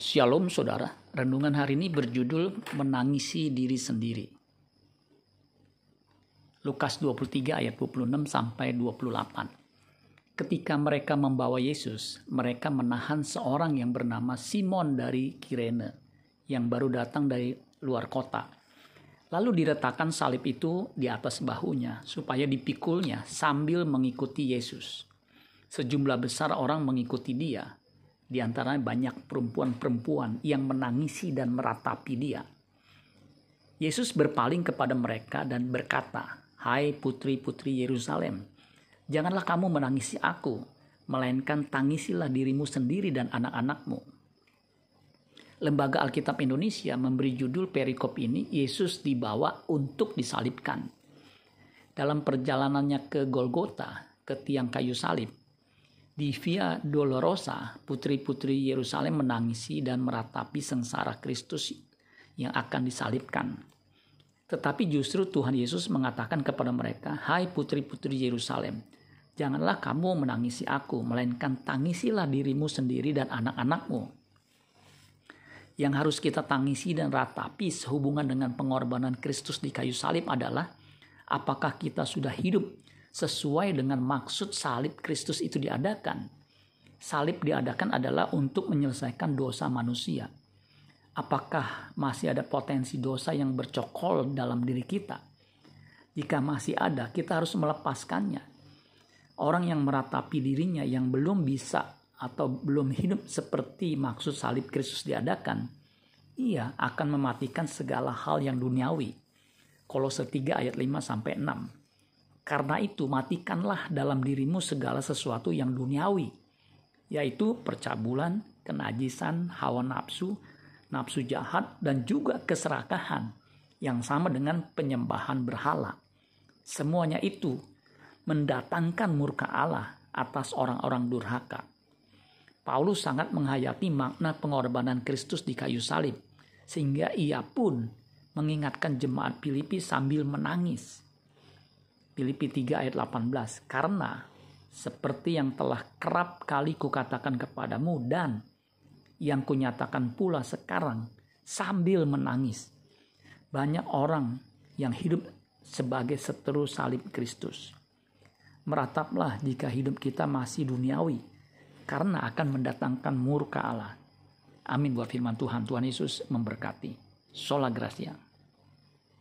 Shalom saudara, renungan hari ini berjudul Menangisi Diri Sendiri. Lukas 23 ayat 26 sampai 28. Ketika mereka membawa Yesus, mereka menahan seorang yang bernama Simon dari Kirene yang baru datang dari luar kota. Lalu diletakkan salib itu di atas bahunya supaya dipikulnya sambil mengikuti Yesus. Sejumlah besar orang mengikuti dia di antaranya banyak perempuan-perempuan yang menangisi dan meratapi dia. Yesus berpaling kepada mereka dan berkata, Hai putri-putri Yerusalem, janganlah kamu menangisi aku, melainkan tangisilah dirimu sendiri dan anak-anakmu. Lembaga Alkitab Indonesia memberi judul perikop ini, Yesus dibawa untuk disalibkan. Dalam perjalanannya ke Golgota, ke tiang kayu salib, di Via Dolorosa, putri-putri Yerusalem menangisi dan meratapi sengsara Kristus yang akan disalibkan. Tetapi justru Tuhan Yesus mengatakan kepada mereka, "Hai putri-putri Yerusalem, janganlah kamu menangisi aku, melainkan tangisilah dirimu sendiri dan anak-anakmu." Yang harus kita tangisi dan ratapi sehubungan dengan pengorbanan Kristus di kayu salib adalah apakah kita sudah hidup sesuai dengan maksud salib Kristus itu diadakan. Salib diadakan adalah untuk menyelesaikan dosa manusia. Apakah masih ada potensi dosa yang bercokol dalam diri kita? Jika masih ada, kita harus melepaskannya. Orang yang meratapi dirinya yang belum bisa atau belum hidup seperti maksud salib Kristus diadakan, ia akan mematikan segala hal yang duniawi. Kolose 3 ayat 5 sampai 6. Karena itu matikanlah dalam dirimu segala sesuatu yang duniawi, yaitu percabulan, kenajisan, hawa nafsu, nafsu jahat, dan juga keserakahan yang sama dengan penyembahan berhala. Semuanya itu mendatangkan murka Allah atas orang-orang durhaka. Paulus sangat menghayati makna pengorbanan Kristus di kayu salib, sehingga ia pun mengingatkan jemaat Filipi sambil menangis. Filipi 3 ayat 18. Karena seperti yang telah kerap kali kukatakan kepadamu dan yang kunyatakan pula sekarang sambil menangis. Banyak orang yang hidup sebagai seteru salib Kristus. Merataplah jika hidup kita masih duniawi karena akan mendatangkan murka Allah. Amin buat firman Tuhan. Tuhan Yesus memberkati. Sola Gracia.